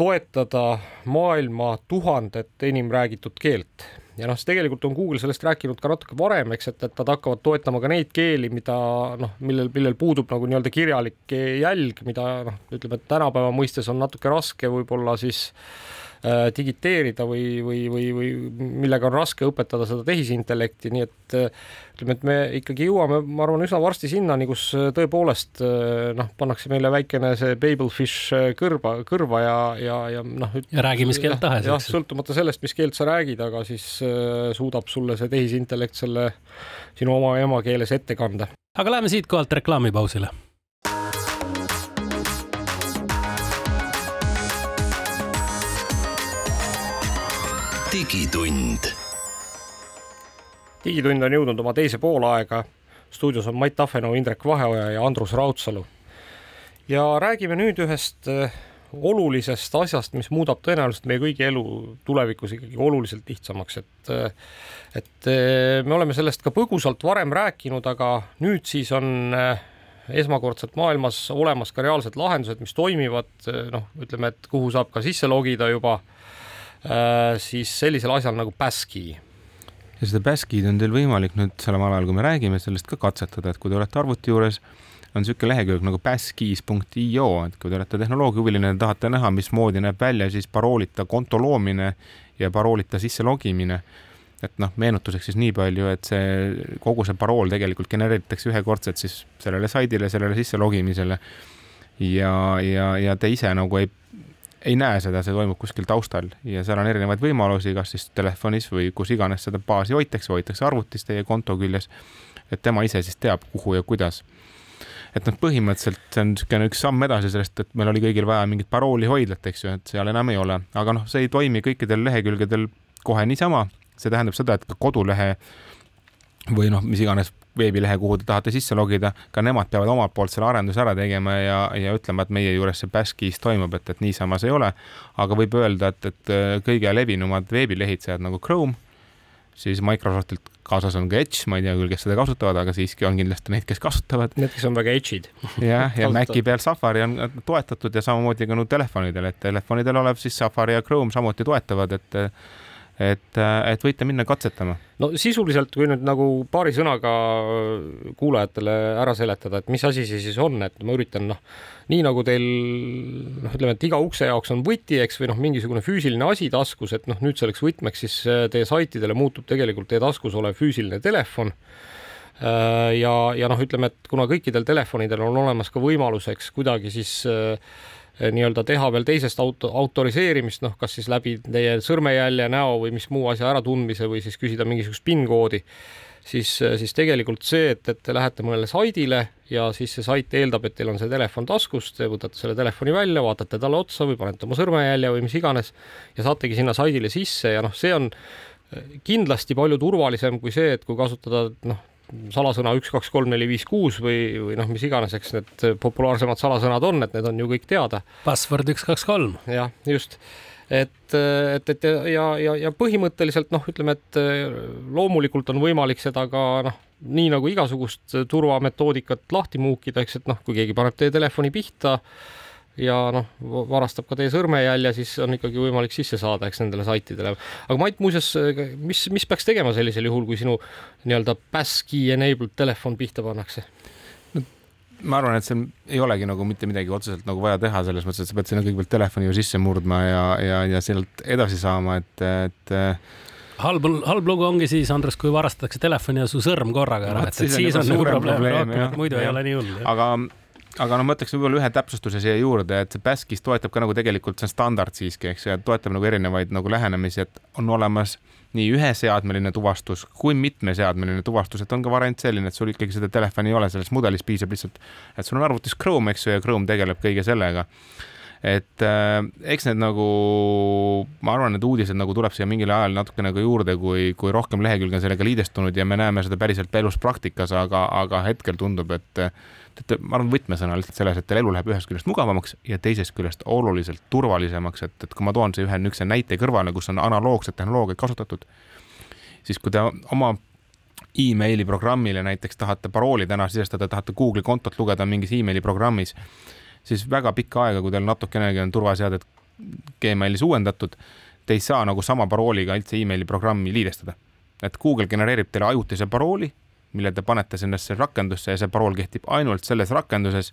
toetada maailma tuhandet enim räägitud keelt ja noh, siis tegelikult on Google sellest rääkinud ka natuke varem, eks, et, et nad hakkavad toetama ka neid keeli, mida noh, millel, millel puudub nagu nii-öelda kirjalik jälg, mida noh, ütleme, et tänapäeva mõistes on natuke raske võib-olla siis äh, digiteerida või, või, või, või millega on raske õpetada seda tehisintellekti, nii et äh, ütleme, et me ikkagi jõuame, ma arvan, üsna varsti sinnani, kus äh, tõepoolest äh, noh, pannakse meile väikene see babelfish äh, kõrva, kõrva ja, ja, ja noh. ja räägi mis keelt tahes. jah, sõltumata sellest, mis keelt sa räägid, aga siis äh, suudab sulle see tehisintellekt selle sinu oma emakeeles ette kanda. aga läheme siitkohalt reklaamipausile digitund digitund on jõudnud oma teise poolaega. stuudios on Mait Tafenau, Indrek Vaheoja ja Andrus Raudsalu. ja räägime nüüd ühest äh, olulisest asjast, mis muudab tõenäoliselt meie kõigi elu tulevikus ikkagi oluliselt lihtsamaks, et äh, et äh, me oleme sellest ka põgusalt varem rääkinud, aga nüüd siis on esmakordselt maailmas olemas ka reaalsed lahendused, mis toimivad, noh, ütleme, et kuhu saab ka sisse logida juba, siis sellisel asjal nagu Passkey ja seda Baskid on teil võimalik nüüd samal ajal, kui me räägime sellest ka katsetada, et kui te olete arvuti juures, on niisugune lehekülg nagu baskis.io, et kui te olete tehnoloogiahuviline ja tahate näha, mismoodi näeb välja siis paroolita konto loomine ja paroolita sisse logimine, et noh, meenutuseks siis nii palju, et see kogu see parool tegelikult genereeritakse ühekordselt siis sellele saidile, sellele sisse logimisele. Ja, ja, ja te ise nagu ei ei näe seda, see toimub kuskil taustal ja seal on erinevaid võimalusi, kas siis telefonis või kus iganes seda baasi hoitakse, hoitakse arvutis teie konto küljes. et tema ise siis teab, kuhu ja kuidas. et noh, põhimõtteliselt see on niisugune üks samm edasi sellest, et meil oli kõigil vaja mingit paroolihoidlat, eks ju, et seal enam ei ole, aga noh, see ei toimi kõikidel lehekülgedel kohe niisama. see tähendab seda, et ka kodulehe või noh, mis iganes veebilehe, kuhu te tahate sisse logida, ka nemad peavad omalt poolt selle arenduse ära tegema ja, ja ütlema, et meie juures see Baskis toimub, et, et niisama see ei ole. aga võib öelda, et, et äh, kõige levinumad veebilehitsejad nagu Chrome, siis Microsoftilt kaasas on ka Edge, ma ei tea küll, kes seda kasutavad, aga siiski on kindlasti neid, kes kasutavad. Need, kes on väga edge'id. jah, ja Maci peal Safari on toetatud ja samamoodi ka no telefonidel, et telefonidel olev siis Safari ja Chrome samuti toetavad, et et, et võite minna katsetama. no sisuliselt, kui nüüd nagu paari sõnaga kuulajatele ära seletada, et mis asi see siis on, et ma üritan noh, nii nagu teil noh, ütleme, et iga ukse jaoks on võti, eks, või noh, mingisugune füüsiline asi taskus, et noh, nüüd selleks võtmeks siis äh, teie saitidele muutub tegelikult teie taskus olev füüsiline telefon äh, ja, ja noh, ütleme, et kuna kõikidel telefonidel on olemas ka võimalus, eks kuidagi siis äh, nii-öelda teha veel teisest auto, autoriseerimist, noh, kas siis läbi teie sõrmejälje, näo või mis muu asja äratundmise või siis küsida mingisugust PIN-koodi, siis, eh, siis tegelikult see, et, et te lähete mõnele saidile ja siis see sait eeldab, et teil on see telefon taskus, te võtate selle telefoni välja, vaatate talle otsa või panete oma sõrmejälje või mis iganes ja saategi sinna saidile sisse ja noh, see on eh, kindlasti palju turvalisem kui see, et kui kasutada noh, salasõna üks, kaks, kolm, neli, viis, kuus või, või noh, mis iganes, eks need populaarsemad salasõnad on, et need on ju kõik teada. password üks, kaks, kolm. jah, just et, et, et ja, ja, ja põhimõtteliselt noh, ütleme, et loomulikult on võimalik seda ka noh, nii nagu igasugust turvametoodikat lahti muukida, eks, et noh, kui keegi paneb teie telefoni pihta ja noh, varastab ka teie sõrmejälje, siis on ikkagi võimalik sisse saada, eks nendele saitidele. aga Mait, muuseas, mis, mis peaks tegema sellisel juhul, kui sinu nii-öelda passkey enabled telefon pihta pannakse? no ma arvan, et seal ei olegi nagu mitte midagi otseselt nagu vaja teha, selles mõttes, et sa pead sinna kõigepealt telefoni ju sisse murdma ja, ja, ja sealt edasi saama, et, et halb, halb lugu ongi siis, Andres, kui varastatakse telefoni ja su sõrm korraga ära, et, et siis on nagu probleem, probleem, rohkem, et muidu ja. ei ole nii hull. aga aga noh, ma ütleks võib-olla ühe täpsustuse siia juurde, et see Baskis toetab ka nagu tegelikult see standard siiski, eks ju, et toetab nagu erinevaid nagu lähenemisi, et on olemas nii üheseadmeline tuvastus kui mitmeseadmeline tuvastus, et on ka variant selline, et sul ikkagi seda telefoni ei ole, selles mudelis piisab lihtsalt, et sul on arvutis Chrome, eks ju, ja Chrome tegeleb kõige sellega et äh, eks need nagu, ma arvan, need uudised nagu tuleb siia mingil ajal natuke nagu juurde, kui, kui rohkem lehekülge on sellega liidestunud ja me näeme seda päriselt elus praktikas, aga, aga hetkel tundub, et et ma arvan, võtmesõna lihtsalt selles, et teil elu läheb ühest küljest mugavamaks ja teisest küljest oluliselt turvalisemaks, et, et kui ma toon siia ühe niisuguse näite kõrvale, kus on analoogset tehnoloogiat kasutatud, siis kui te oma emaili programmile näiteks tahate parooli täna sisestada, tahate Google'i kontot lugeda mingis emaili programmis, siis väga pikka aega, kui teil natukenegi on turvaseadet Gmailis uuendatud, te ei saa nagu sama parooliga üldse emaili programmi liidestada. et Google genereerib teile ajutise parooli mille te panete sinnasse rakendusse ja see parool kehtib ainult selles rakenduses.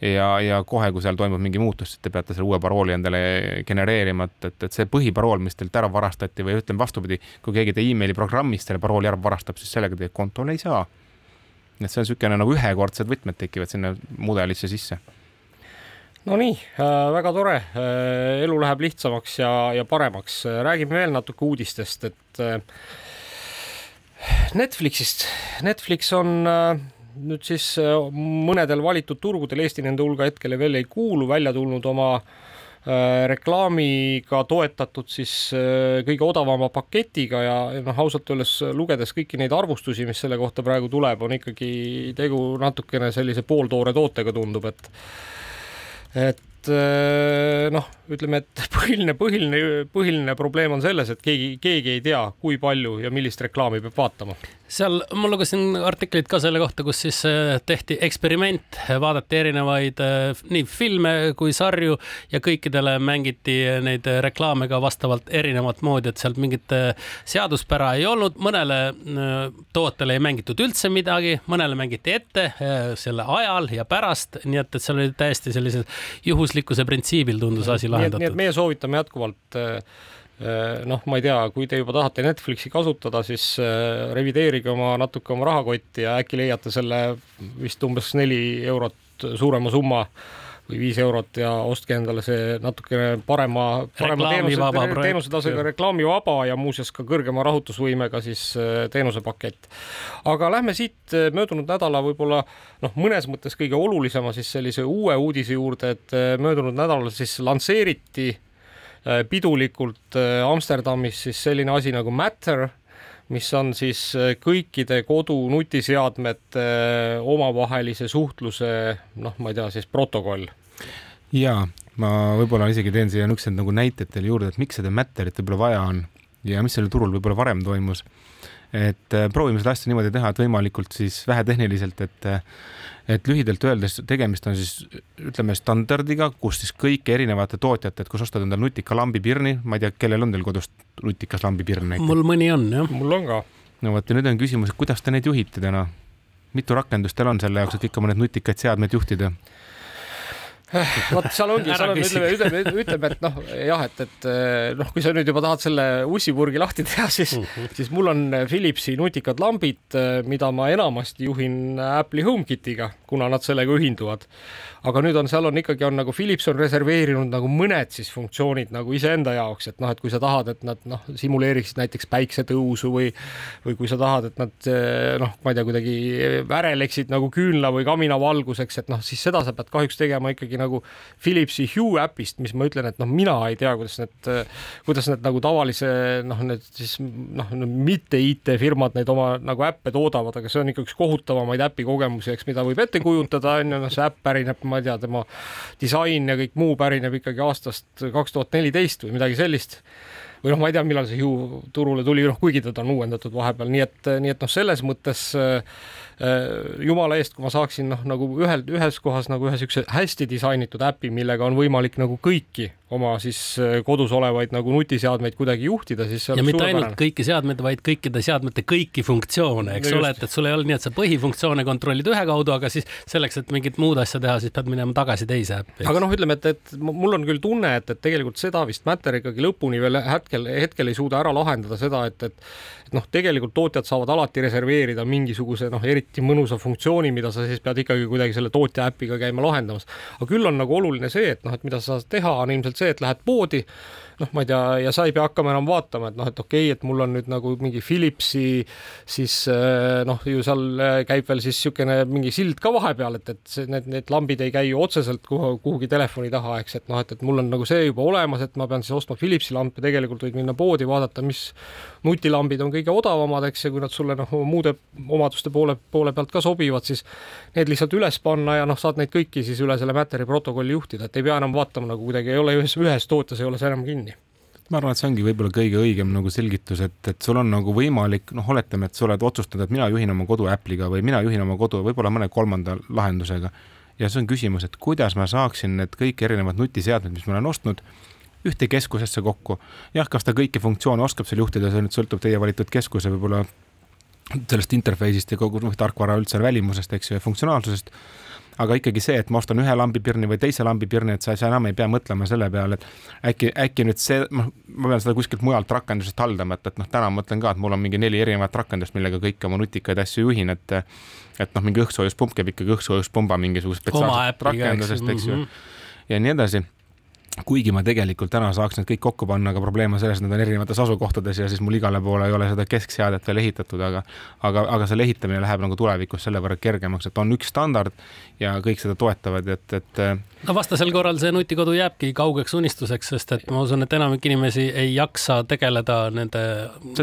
ja, ja kohe, kui seal toimub mingi muutus, siis te peate selle uue parooli endale genereerima, et, et, et see põhiparool, mis teilt ära varastati või ütleme vastupidi, kui keegi teie emaili programmist selle parooli ära varastab, siis sellega teie kontole ei saa. et see on niisugune nagu ühekordsed võtmed tekivad sinna mudelisse sisse no nii äh,, väga tore äh,, elu läheb lihtsamaks ja, ja paremaks. räägime veel natuke uudistest, et äh, Netflixist. Netflix on äh, nüüd siis äh, mõnedel valitud turgudel, Eesti nende hulga hetkel veel ei kuulu, välja tulnud oma äh, reklaamiga toetatud siis kõige odavama paketiga ja noh, ausalt öeldes lugedes kõiki neid arvustusi, mis selle kohta praegu tuleb, on ikkagi tegu natukene sellise pooltoore tootega, tundub, et Evet et noh, ütleme, et põhiline, põhiline, põhiline probleem on selles, et keegi, keegi ei tea, kui palju ja millist reklaami peab vaatama. Seal ma lugesin artiklit ka selle kohta, kus siis äh, tehti eksperiment, vaadati erinevaid äh, nii filme kui sarju ja kõikidele mängiti neid reklaame ka vastavalt erinevat moodi, et sealt mingit seaduspära ei olnud, mõnele tootele ei mängitud üldse midagi, mõnele mängiti ette selle ajal ja pärast, nii et, et seal oli täiesti sellisel juhuslikkuse printsiibil tundus asi lahendatud. nii et meie soovitame jätkuvalt äh, Äh, noh, ma ei tea, kui te juba tahate Netflixi kasutada, siis äh, revideerige oma natuke oma rahakotti ja äkki leiate selle vist umbes neli eurot suurema summa või viis eurot ja ostke endale see natukene parema, parema teenuse, teenusetasega reklaamivaba ja muuseas ka kõrgema rahutusvõimega siis äh, teenusepakett. aga lähme siit möödunud nädala võib-olla noh, mõnes mõttes kõige olulisema siis sellise uue uudise juurde, et möödunud nädalal siis lansseeriti Äh, pidulikult äh, Amsterdamis siis selline asi nagu Matter, mis on siis äh, kõikide kodu nutiseadmete omavahelise suhtluse noh, ma ei tea, siis protokoll. ja ma võib-olla isegi teen siia niisugused nagu näited teile juurde, et miks seda Matterit võib-olla vaja on ja mis sellel turul võib-olla varem toimus. Et äh, proovime seda asja niimoodi teha, et võimalikult siis vähetehniliselt, et et lühidalt öeldes tegemist on siis ütleme standardiga, kus siis kõik erinevate tootjate, et kus ostad endale nutika lambipirni, ma ei tea, kellel on teil kodus nutikas lambipirn näiteks? mul mõni on jah. mul on ka. no vot ja nüüd on küsimus, et kuidas te neid juhite täna? mitu rakendust teil on selle jaoks, et ikka mõned nutikaid seadmeid juhtida? vot seal ongi, seal on, ütleme, ütleme, ütleme, et noh, jah, et, et noh, kui sa nüüd juba tahad selle ussipurgi lahti teha, siis mhm. -huh. siis mul on Philipsi nutikad lambid, mida ma enamasti juhin Apple'i HomeKitiga, kuna nad sellega ühinduvad aga nüüd on, seal on ikkagi on nagu Philips on reserveerinud nagu mõned siis funktsioonid nagu iseenda jaoks, et noh, et kui sa tahad, et nad noh, simuleeriksid näiteks päiksetõusu või või kui sa tahad, et nad noh, ma ei tea, kuidagi väreleksid nagu küünla või kamina valguseks, et noh, siis seda sa pead kahjuks tegema ikkagi nagu Philipsi Hue äpist, mis ma ütlen, et noh, mina ei tea, kuidas need, kuidas need nagu tavalise noh, need siis noh, mitte IT-firmad neid oma nagu äppe toodavad, aga see on ikka üks kohutavamaid äpikogemusi, eks, mida võib ette kujutada, on ju, noh, see äpp pärineb, ma ei tea, tema disain ja kõik muu pärineb ikkagi aastast kaks tuhat neliteist või midagi sellist. või noh, ma ei tea, millal see Hue turule tuli, noh kuigi teda on uuendatud vahepeal, nii et, nii et noh, selles mõttes Äh, jumala eest, kui ma saaksin noh, nagu ühel, ühes kohas nagu ühe siukse hästi disainitud äpi, millega on võimalik nagu kõiki oma siis äh, kodus olevaid nagu nutiseadmeid kuidagi juhtida, siis ja mitte ainult kõiki seadmeid, vaid kõikide seadmete kõiki funktsioone, eks ole, et, et sul ei ole nii, et sa põhifunktsioone kontrollid ühe kaudu, aga siis selleks, et mingit muud asja teha, siis pead minema tagasi teise äppi. aga noh, ütleme, et, et mul on küll tunne, et, et tegelikult seda vist Matter ikkagi lõpuni veel hetkel, hetkel ei suuda ära lahendada seda, et, et et noh, tegelikult tootjad saavad alati reserveerida mingisuguse noh, eriti eriti mõnusa funktsiooni, mida sa siis pead ikkagi kuidagi selle tootja äpiga käima lahendamas. aga küll on nagu oluline see, et noh, et mida sa saad teha, on ilmselt see, et lähed poodi noh, ma ei tea, ja sa ei pea hakkama enam vaatama, et noh, et okei okay,, et mul on nüüd nagu mingi Philipsi, siis eh, noh, ju seal eh, käib veel siis niisugune mingi sild ka vahepeal, et, et see, need, need lambid ei käi ju otseselt kuhu, kuhugi telefoni taha, eks, et noh, et, et mul on nagu see juba olemas, et ma pean siis ostma Philipsi lampe, tegelikult võid minna poodi, vaadata, mis nutilambid on kõige odavamad, eks, ja kui nad sulle noh, muude omaduste poole, poole pealt ka sobivad, siis need lihtsalt üles panna ja noh, saad neid kõiki siis üle selle Matteri protokolli juhtida, et ei pea enam vaatama nagu kuidagi ei ole ühes, ühes tootes ei ole see enam kinni ma arvan, et see ongi võib-olla kõige õigem nagu selgitus, et, et sul on nagu võimalik, noh, oletame, et sa oled otsustanud, et mina juhin oma kodu Apple'iga või mina juhin oma kodu võib-olla mõne kolmanda lahendusega. ja see on küsimus, et kuidas ma saaksin need kõik erinevad nutiseadmed, mis ma olen ostnud, ühte keskusesse kokku. jah, kas ta kõiki funktsioone oskab seal juhtida, see nüüd sõltub teie valitud keskuse võib-olla sellest interface'ist ja kogu noh, tarkvara üldse välimusest, eks ju, ja funktsionaalsusest aga ikkagi see, et ma ostan ühe lambipirni või teise lambipirni, et sa, sa enam ei pea mõtlema selle peale, et äkki, äkki nüüd see, noh, ma pean seda kuskilt mujalt rakendusest haldama, et, et noh, täna mõtlen ka, et mul on mingi neli erinevat rakendust, millega kõiki oma nutikaid asju juhin, et et noh, mingi õhksoojuspump käib ikkagi õhksoojuspumba mingisugusest spetsiaalsest rakendusest, eks ju, mhm. ja nii edasi kuigi ma tegelikult täna saaks need kõik kokku panna, aga probleem on selles, et nad on erinevates asukohtades ja siis mul igale poole ei ole seda keskseadet veel ehitatud, aga aga, aga selle ehitamine läheb nagu tulevikus selle võrra kergemaks, et on üks standard ja kõik seda toetavad, et, et. no vastasel korral see nutikodu jääbki kaugeks unistuseks, sest et ma usun, et enamik inimesi ei jaksa tegeleda nende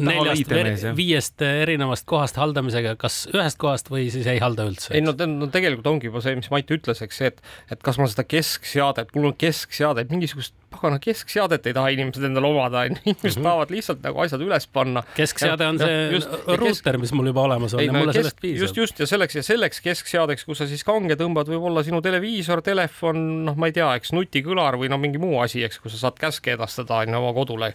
neljast, viiest erinevast kohast haldamisega, kas ühest kohast või siis ei halda üldse? ei no, no tegelikult ongi juba see, mis Mait ütles, eks see, et, et kas ma seda keskseadet, mul on keskseade, mingisugust pagana keskseadet ei taha inimesed endale omada, onju, inimesed mm -hmm. tahavad lihtsalt nagu asjad üles panna. keskseade on ja, see just, ruuter, mis mul juba olemas on ei, ja mulle kesk, sellest piisab. just, just ja selleks ja selleks keskseadeks, kus sa siis kange tõmbad, võib olla sinu televiisor, telefon, noh, ma ei tea, eks nutikõlar või no mingi muu asi, eks, kus sa saad käske edastada onju oma kodule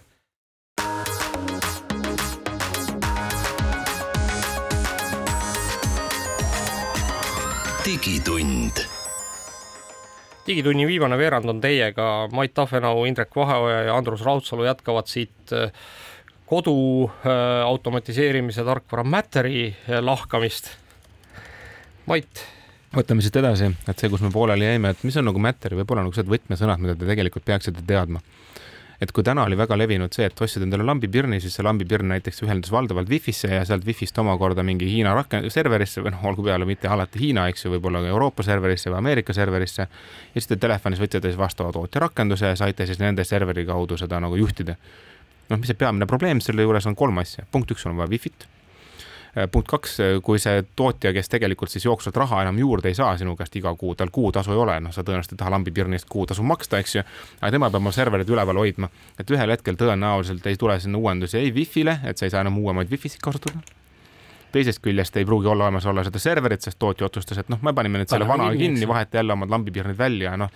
digitund digitunni viimane veerand on teiega, Mait Tafenau, Indrek Vaheoja ja Andrus Raudsalu jätkavad siit äh, kodu äh, automatiseerimise tarkvara Matteri äh, lahkamist. Mait. võtame siit edasi, et see, kus me pooleli jäime, et mis on nagu Matteri võib-olla nagu need võtmesõnad, mida te tegelikult peaksite teadma et kui täna oli väga levinud see, et ostsid endale lambipirni, siis see lambipirn näiteks ühendas valdavalt Wi-Fi-sse ja sealt Wi-Fi-st omakorda mingi Hiina rakend-, serverisse või noh, olgu peale mitte alati Hiina, eks ju, võib-olla ka Euroopa serverisse või Ameerika serverisse. ja siis te telefonis võtsite siis vastava tootja rakenduse ja saite siis nende serveri kaudu seda nagu juhtida. noh, mis see peamine probleem selle juures on kolm asja, punkt üks on vaja Wi-Fi-t punkt kaks, äh, kui see tootja, kes tegelikult siis jooksvalt raha enam juurde ei saa sinu käest iga kuu, tal kuutasu ei ole, noh, sa tõenäoliselt ei taha lambipirni eest kuutasu maksta, eks ju. aga tema peab oma serverit üleval hoidma, et ühel hetkel tõenäoliselt ei tule sinna uuendusi ei wifi'le, et sa ei saa enam uuemaid wifi'sid kasutada teisest küljest ei pruugi olla olemas olla seda serverit, sest tootja otsustas, et noh, me panime nüüd selle vana kinni, vaheta jälle omad lambipiirnid välja ja noh,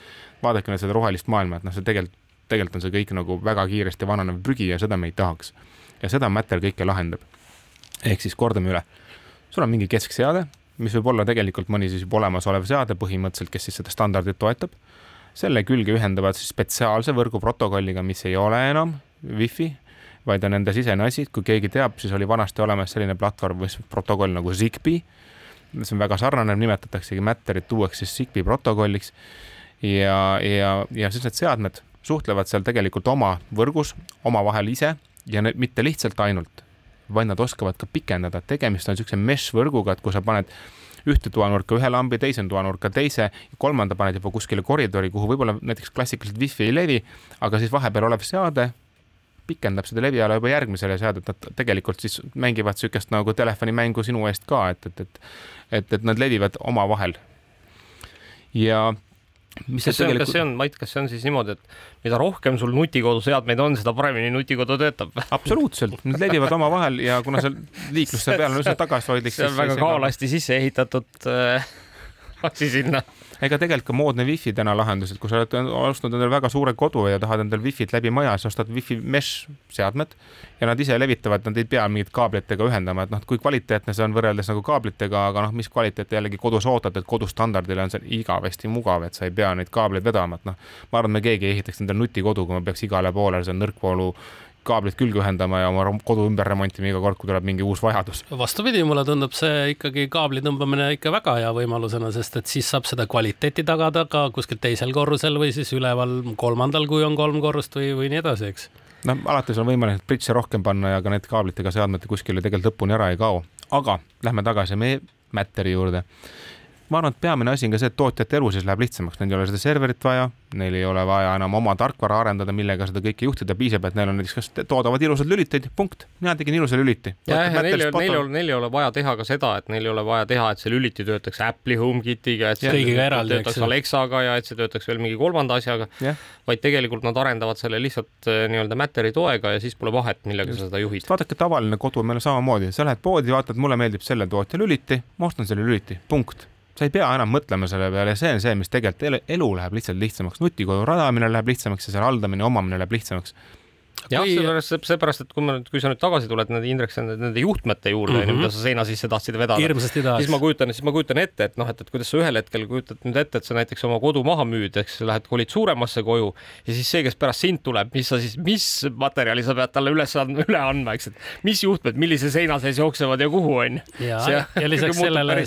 vaadake nüüd seda rohelist maailma, et noh, see tegelikult, tegelikult on see kõik nagu väga kiiresti vananev prügi ja seda me ei tahaks. ja seda Matter kõike lahendab. Ehk siis kordame üle, sul on mingi keskseade, mis võib olla tegelikult mõni siis juba olemasolev seade põhimõtteliselt, kes siis seda standardit toetab. selle külge ühendavad siis spetsiaalse võrguprotokolliga, mis ei ole enam wifi vaid on enda sisene asi, kui keegi teab, siis oli vanasti olemas selline platvorm või protokoll nagu Zigbee, mis on väga sarnane, nimetataksegi Matterit uueks siis Zigbee protokolliks. ja, ja, ja siis need seadmed suhtlevad seal tegelikult oma võrgus omavahel ise ja need mitte lihtsalt ainult, vaid nad oskavad ka pikendada, tegemist on niisuguse mesh võrguga, et kui sa paned ühte toanurka ühe lambi, teise toanurka teise, kolmanda paned juba kuskile koridori, kuhu võib-olla näiteks klassikaliselt wifi ei levi, aga siis vahepeal olev seade pikendab seda leviala juba järgmisele seadet, nad tegelikult siis mängivad niisugust nagu telefonimängu sinu eest ka, et, et, et, et, et nad levivad omavahel. ja mis kas see on, kas see on, Mait, kas see on siis niimoodi, et mida rohkem sul nutikoduseadmeid on, seda paremini nutikodu töötab? absoluutselt, nad levivad omavahel ja kuna see liiklus seal peal on üsna tagasihoidlik. see on väga kaalasti sisse ehitatud äh, asi sinna ega tegelikult ka moodne wifi täna lahendus, et kui sa oled ostnud endale väga suure kodu ja tahad endale wifi't läbi maja, siis ostad wifi mesh seadmed ja nad ise levitavad, nad ei pea mingit kaablitega ühendama, et noh, kui kvaliteetne see on võrreldes nagu kaablitega, aga noh, mis kvaliteeti jällegi kodus ootad, et kodustandardile on see igavesti mugav, et sa ei pea neid kaableid vedama, et noh, ma arvan, me keegi ei ehitaks endale nutikodu, kui me peaks igale poole see nõrkvoolu kaablid külge ühendama ja oma kodu ümber remontima iga kord, kui tuleb mingi uus vajadus. vastupidi, mulle tundub see ikkagi kaabli tõmbamine ikka väga hea võimalusena, sest et siis saab seda kvaliteeti tagada ka kuskil teisel korrusel või siis üleval kolmandal, kui on kolm korrust või, või nii edasi, eks. noh, alati on võimalik pritse rohkem panna ja ka need kaablitega seadmed kuskile tegelikult lõpuni ära ei kao, aga lähme tagasi meie Matteri juurde ma arvan, et peamine asi on ka see, et tootjate elu siis läheb lihtsamaks, neil ei ole seda serverit vaja, neil ei ole vaja enam oma tarkvara arendada, millega seda kõike juhtida, piisab, et neil on näiteks kas toodavad ilusad lülitid, punkt, mina tegin ilusa lüliti. neil, neil, neil ei ole vaja teha ka seda, et neil ei ole vaja teha, et see lüliti töötaks Apple'i HomeKitiga, et see kõigiga eraldi, töötaks Alexaga ja et see töötaks veel mingi kolmanda asjaga, vaid tegelikult nad arendavad selle lihtsalt eh, nii-öelda Matteri toega ja siis pole vahet, millega sa seda juhid. vaadake, tavaline kodu meil on samamoodi, sa lähed poodi, vaatad, mulle meeldib selle tootja lüliti, ma ostan selle lüliti, punkt sa ei pea enam mõtlema selle peale, see on see, mis tegelikult elu läheb lihtsalt lihtsamaks, nutikodu rajamine läheb lihtsamaks ja selle haldamine, omamine läheb lihtsamaks jah kui..., seepärast, seepärast, et kui ma nüüd, kui sa nüüd tagasi tuled nende Indrek, nende juhtmete juurde, onju, mhm. mida sa seina sisse tahtsid vedada. siis ma kujutan, siis ma kujutan ette, et noh, et, et kuidas sa ühel hetkel kujutad nüüd ette, et sa näiteks oma kodu maha müüd, eks lähed, kolid suuremasse koju ja siis see, kes pärast sind tuleb, mis sa siis, mis materjali sa pead talle üles andma, üle andma, eks, et mis juhtmed, millise seina sees jooksevad ja kuhu on. ja, ja, lisaks sellele,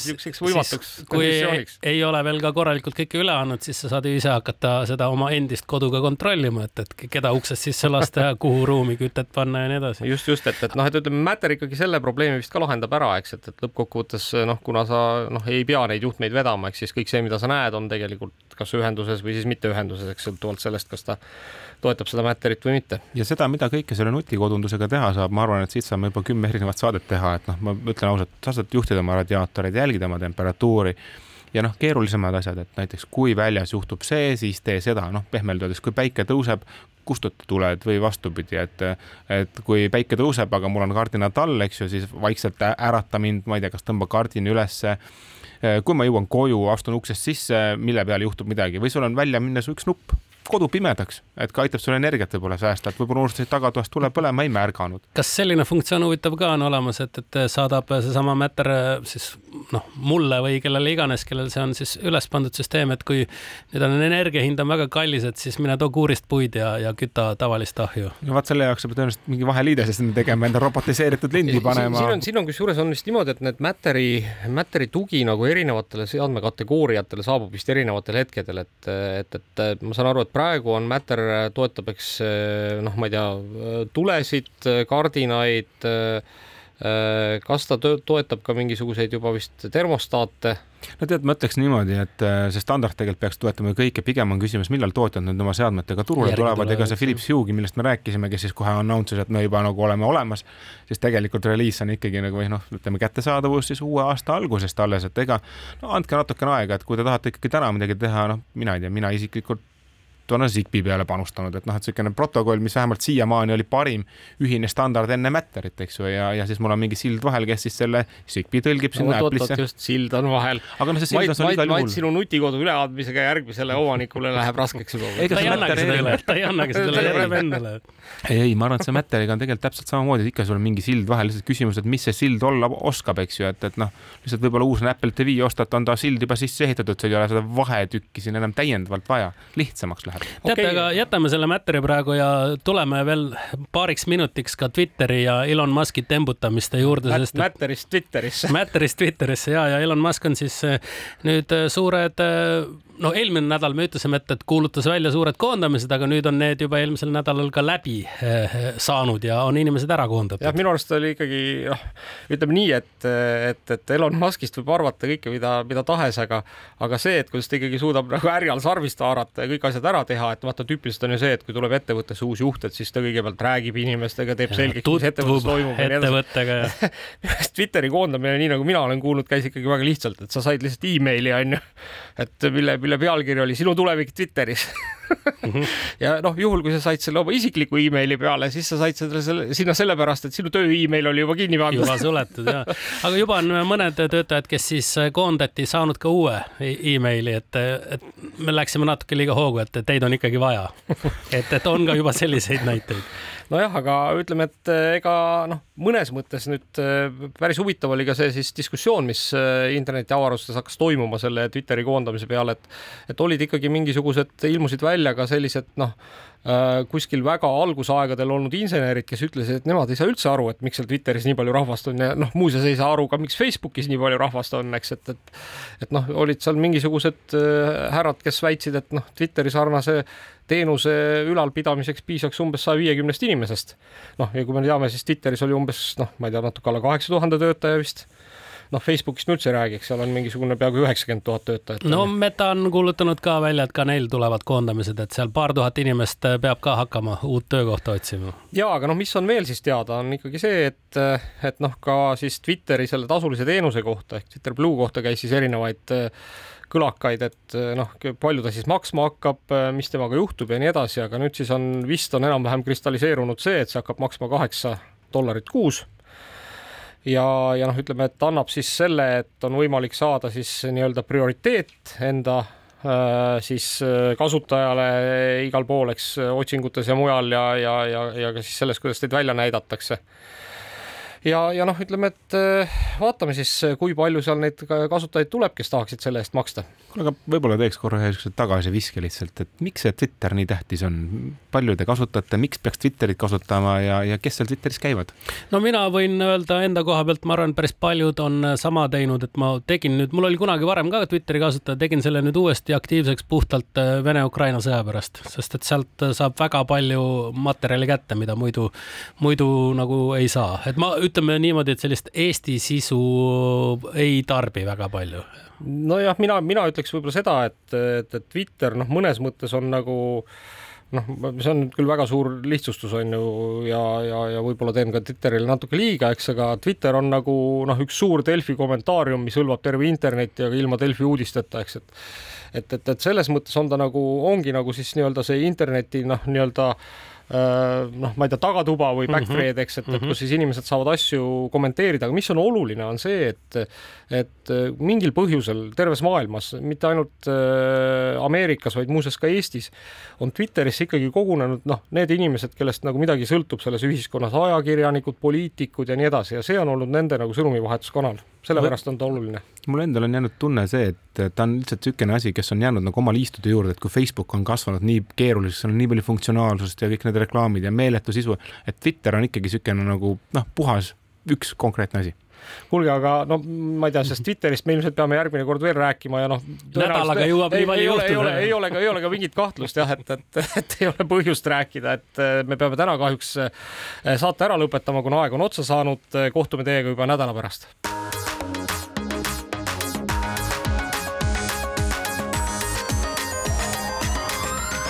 kui ei, ei ole veel ka korralikult kõike üle andnud, siis sa saad ju ise hakata seda oma endist koduga kontrollima, et, et keda uksest sisse lasta ja kuhu ruumi kütet panna ja nii edasi. just, just, et, et noh, et ütleme, Matter ikkagi selle probleemi vist ka lahendab ära, eks, et, et lõppkokkuvõttes noh, kuna sa noh, ei pea neid juhtmeid vedama, ehk siis kõik see, mida sa näed, on tegelikult kas ühenduses või siis mitte ühenduses, eks sõltuvalt sellest, kas ta toetab seda Matterit või mitte. ja seda, mida kõike selle nutikodundusega teha saab, ma arvan, et siit saame juba kümme erinevat saadet teha, et noh, ma ütlen ausalt, sa saad juhtida oma radiaatoreid, jälgida oma temperatuuri ja noh, keerulisemad asjad, et näiteks kui väljas juhtub see, siis tee seda, noh, pehmelt öeldes, kui päike tõuseb, kustuta tuled või vastupidi, et, et kui päike tõuseb, aga mul on kardinad all, eks ju, siis vaikselt ärata mind, ma ei tea, kas tõmba kardin ülesse. kui ma jõuan koju, astun uksest sisse, mille peal juhtub midagi või sul on välja minnes üks nupp kodu pimedaks, et ka aitab sul energiat võib-olla säästa, et võib-olla unustasid tagatoast tule põlema, ei märganud. kas selline funktsioon huvitav ka on olemas, et, et saadab seesama Matter siis noh, mulle või kellele iganes, kellel see on siis üles pandud süsteem, et kui nüüd on energia hind on väga kallis, et siis mine too kuurist puid ja, ja küta tavalist ahju. no vot selle jaoks sa pead tõenäoliselt mingi vaheliide sinna tegema, enda robotiseeritud lindi panema. siin on, siin on kusjuures on vist niimoodi, et need Matteri, Matteri tugi nagu erinevatele seadmekategooriatele saabub vist erinevatel hetkedel, et, et, et ma saan aru, et praegu on Matter toetab, eks noh, ma ei tea, tulesid, kardinaid. kas ta toetab ka mingisuguseid juba vist termostaate? no tead, ma ütleks niimoodi, et see standard tegelikult peaks toetama kõike, pigem on küsimus, millal tootjad nüüd oma seadmetega turule Järgi tulevad, ega see Philips Hugh'i, millest me rääkisime, kes siis kohe announce'is, et me juba nagu oleme olemas, siis tegelikult reliis on ikkagi nagu või noh, ütleme kättesaadavus siis uue aasta algusest alles, et ega no andke natukene aega, et kui te tahate ikkagi täna midagi teha, noh, mina ei tea, mina isiklikult on Zigpi peale panustanud, et noh, et niisugune protokoll, mis vähemalt siiamaani oli parim ühine standard enne Matterit, eks ju, ja, ja siis mul on mingi sild vahel, kes siis selle Zigpi tõlgib sinna no, Apple'isse. just, sild on vahel. aga noh, see sild on sul igal juhul. sinu nutikodu üleandmisega järgmisele omanikule läheb raskeks juba. ta ei annagi seda üle, ta ei annagi seda üle, jätab endale. ei, ei, ma arvan, et see Matteriga on tegelikult täpselt samamoodi, et ikka sul on mingi sild vahel, lihtsalt küsimus, et mis see sild olla oskab, eks ju, et, et noh, lihtsalt võib-olla uus Apple TV ostad, on ta sild juba sisse ehitatud, sul ei ole seda vahetükki siin enam täiendavalt vaja, lihtsamaks läheb. Teate okay., aga jätame selle Matteri praegu ja tuleme veel paariks minutiks ka Twitteri ja Elon Musk'i tembutamiste juurde Mät, sest. Matterist Twitterisse. Matterist Twitterisse ja, ja Elon Musk on siis eh, nüüd eh, suured eh, no eelmine nädal me ütlesime, et, et kuulutas välja suured koondamised, aga nüüd on need juba eelmisel nädalal ka läbi eh, saanud ja on inimesed ära koondatud. jah, minu arust oli ikkagi noh, ütleme nii, et, et, et Elon Muskist võib arvata kõike, mida, mida tahes, aga, aga see, et kuidas ta ikkagi suudab nagu härjal sarvist haarata ja kõik asjad ära teha, et vaata tüüpiliselt on ju see, et kui tuleb ettevõttesse uus juht, et siis ta kõigepealt räägib inimestega, teeb selgeks, mis ettevõttes toimub. ettevõttega ja Twitteri koondamine, nii nagu mina olen kuulnud, käis ikkagi väga lihtsalt, et sa said lihtsalt emaili onju, et mille mille pealkiri oli sinu tulevik Twitteris Mm -hmm. ja noh, juhul kui sa said selle oma isikliku emaili peale, siis sa said selle, selle sinna sellepärast, et sinu töö email oli juba kinni pandud. juba suletud ja, aga juba on mõned töötajad, kes siis koondati, saanud ka uue emaili, et, et me läksime natuke liiga hoogu, et teid on ikkagi vaja. et, et on ka juba selliseid näiteid nojah, aga ütleme, et eh, ega noh, mõnes mõttes nüüd eh, päris huvitav oli ka see siis diskussioon, mis eh, internetiavarustes hakkas toimuma selle Twitteri koondamise peale, et et olid ikkagi mingisugused, ilmusid välja ka sellised noh, kuskil väga algusaegadel olnud insenerid, kes ütlesid, et nemad ei saa üldse aru, et miks seal Twitteris nii palju rahvast on ja noh, muuseas ei saa aru ka, miks Facebookis nii palju rahvast on, eks, et, et et noh, olid seal mingisugused härrad, kes väitsid, et noh, Twitteri sarnase teenuse ülalpidamiseks piisaks umbes saja viiekümnest inimesest. noh, ja kui me teame, siis Twitteris oli umbes noh, ma ei tea, natuke alla kaheksa tuhande töötaja vist noh, Facebookist me üldse ei räägiks, seal on mingisugune peaaegu üheksakümmend tuhat töötajat. no Meta on kuulutanud ka välja, et ka neil tulevad koondamised, et seal paar tuhat inimest peab ka hakkama uut töökohta otsima. ja, aga noh, mis on veel siis teada, on ikkagi see, et, et noh, ka siis Twitteri selle tasulise teenuse kohta ehk Twitter Blue kohta käis siis erinevaid kõlakaid, et noh, palju ta siis maksma hakkab, mis temaga juhtub ja nii edasi, aga nüüd siis on vist on enam-vähem kristalliseerunud see, et see hakkab maksma kaheksa dollarit kuus. Ja, ja noh, ütleme, et annab siis selle, et on võimalik saada siis nii-öelda prioriteet enda äh, siis kasutajale igal pool, eks otsingutes ja mujal ja, ja, ja, ja ka siis selles, kuidas teid välja näidatakse ja, ja noh, ütleme, et äh, vaatame siis, kui palju seal neid kasutajaid tuleb, kes tahaksid selle eest maksta. kuule, aga võib-olla teeks korra ühe niisuguse tagasiviske lihtsalt, et miks see Twitter nii tähtis on, palju te kasutate, miks peaks Twitterit kasutama ja, ja kes seal Twitteris käivad? no mina võin öelda enda koha pealt, ma arvan, päris paljud on sama teinud, et ma tegin nüüd, mul oli kunagi varem ka Twitteri kasutada, tegin selle nüüd uuesti aktiivseks puhtalt äh, Vene-Ukraina sõja pärast, sest et sealt saab väga palju materjali kätte, mida muidu, muidu nagu ei saa, et ma ütlen, ütleme niimoodi, et sellist Eesti sisu ei tarbi väga palju. nojah, mina, mina ütleks võib-olla seda, et, et, et Twitter noh, mõnes mõttes on nagu noh, see on küll väga suur lihtsustus on ju ja, ja, ja võib-olla teen ka Twitterile natuke liiga, eks, aga Twitter on nagu noh, üks suur Delfi kommentaarium, mis hõlmab terve internetti, aga ilma Delfi uudisteta, eks, et et, et, et selles mõttes on ta nagu, ongi nagu siis nii-öelda see interneti noh, nii-öelda Äh, noh, ma ei tea, tagatuba või backthread, eks, et, et kus siis inimesed saavad asju kommenteerida, aga mis on oluline, on see, et et mingil põhjusel terves maailmas, mitte ainult äh, Ameerikas, vaid muuseas ka Eestis, on Twitterisse ikkagi kogunenud noh, need inimesed, kellest nagu midagi sõltub selles ühiskonnas, ajakirjanikud, poliitikud ja nii edasi ja see on olnud nende nagu sõnumivahetuskanal, sellepärast on ta oluline mul endal on jäänud tunne see, et ta on lihtsalt niisugune asi, kes on jäänud nagu oma liistude juurde, et kui Facebook on kasvanud nii keeruliseks, seal on nii palju funktsionaalsust ja kõik need reklaamid ja meeletu sisu, et Twitter on ikkagi niisugune nagu noh, puhas üks konkreetne asi kuulge, aga no ma ei tea, sest Twitterist me ilmselt peame järgmine kord veel rääkima ja noh. nädalaga jõuab nii palju juhtuda. ei ole, ei ole ka, ei ole ka mingit kahtlust jah, et, et, et ei ole põhjust rääkida, et me peame täna kahjuks eh, saate ära lõpetama, kuna aeg on otsa saanud. kohtume teiega juba nädala pärast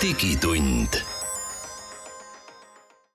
digitund